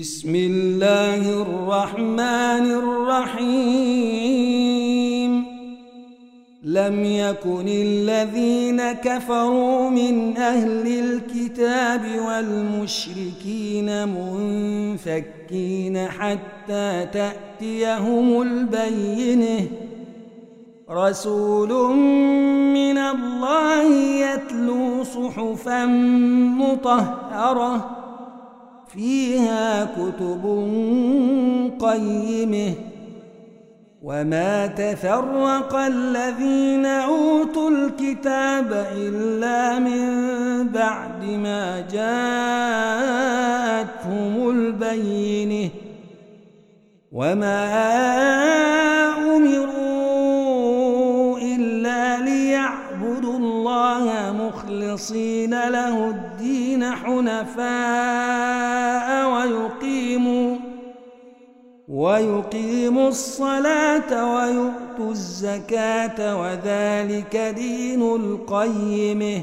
بسم الله الرحمن الرحيم. لم يكن الذين كفروا من أهل الكتاب والمشركين منفكين حتى تأتيهم البينة. رسول من الله يتلو صحفا مطهرة. فيها كتب قيمة. وما تفرق الذين أوتوا الكتاب إلا من بعد ما جاءتهم البينة. وما ليعبدوا الله مخلصين له الدين حنفاء ويقيموا الصلاة ويؤتوا الزكاة وذلك دين القيمه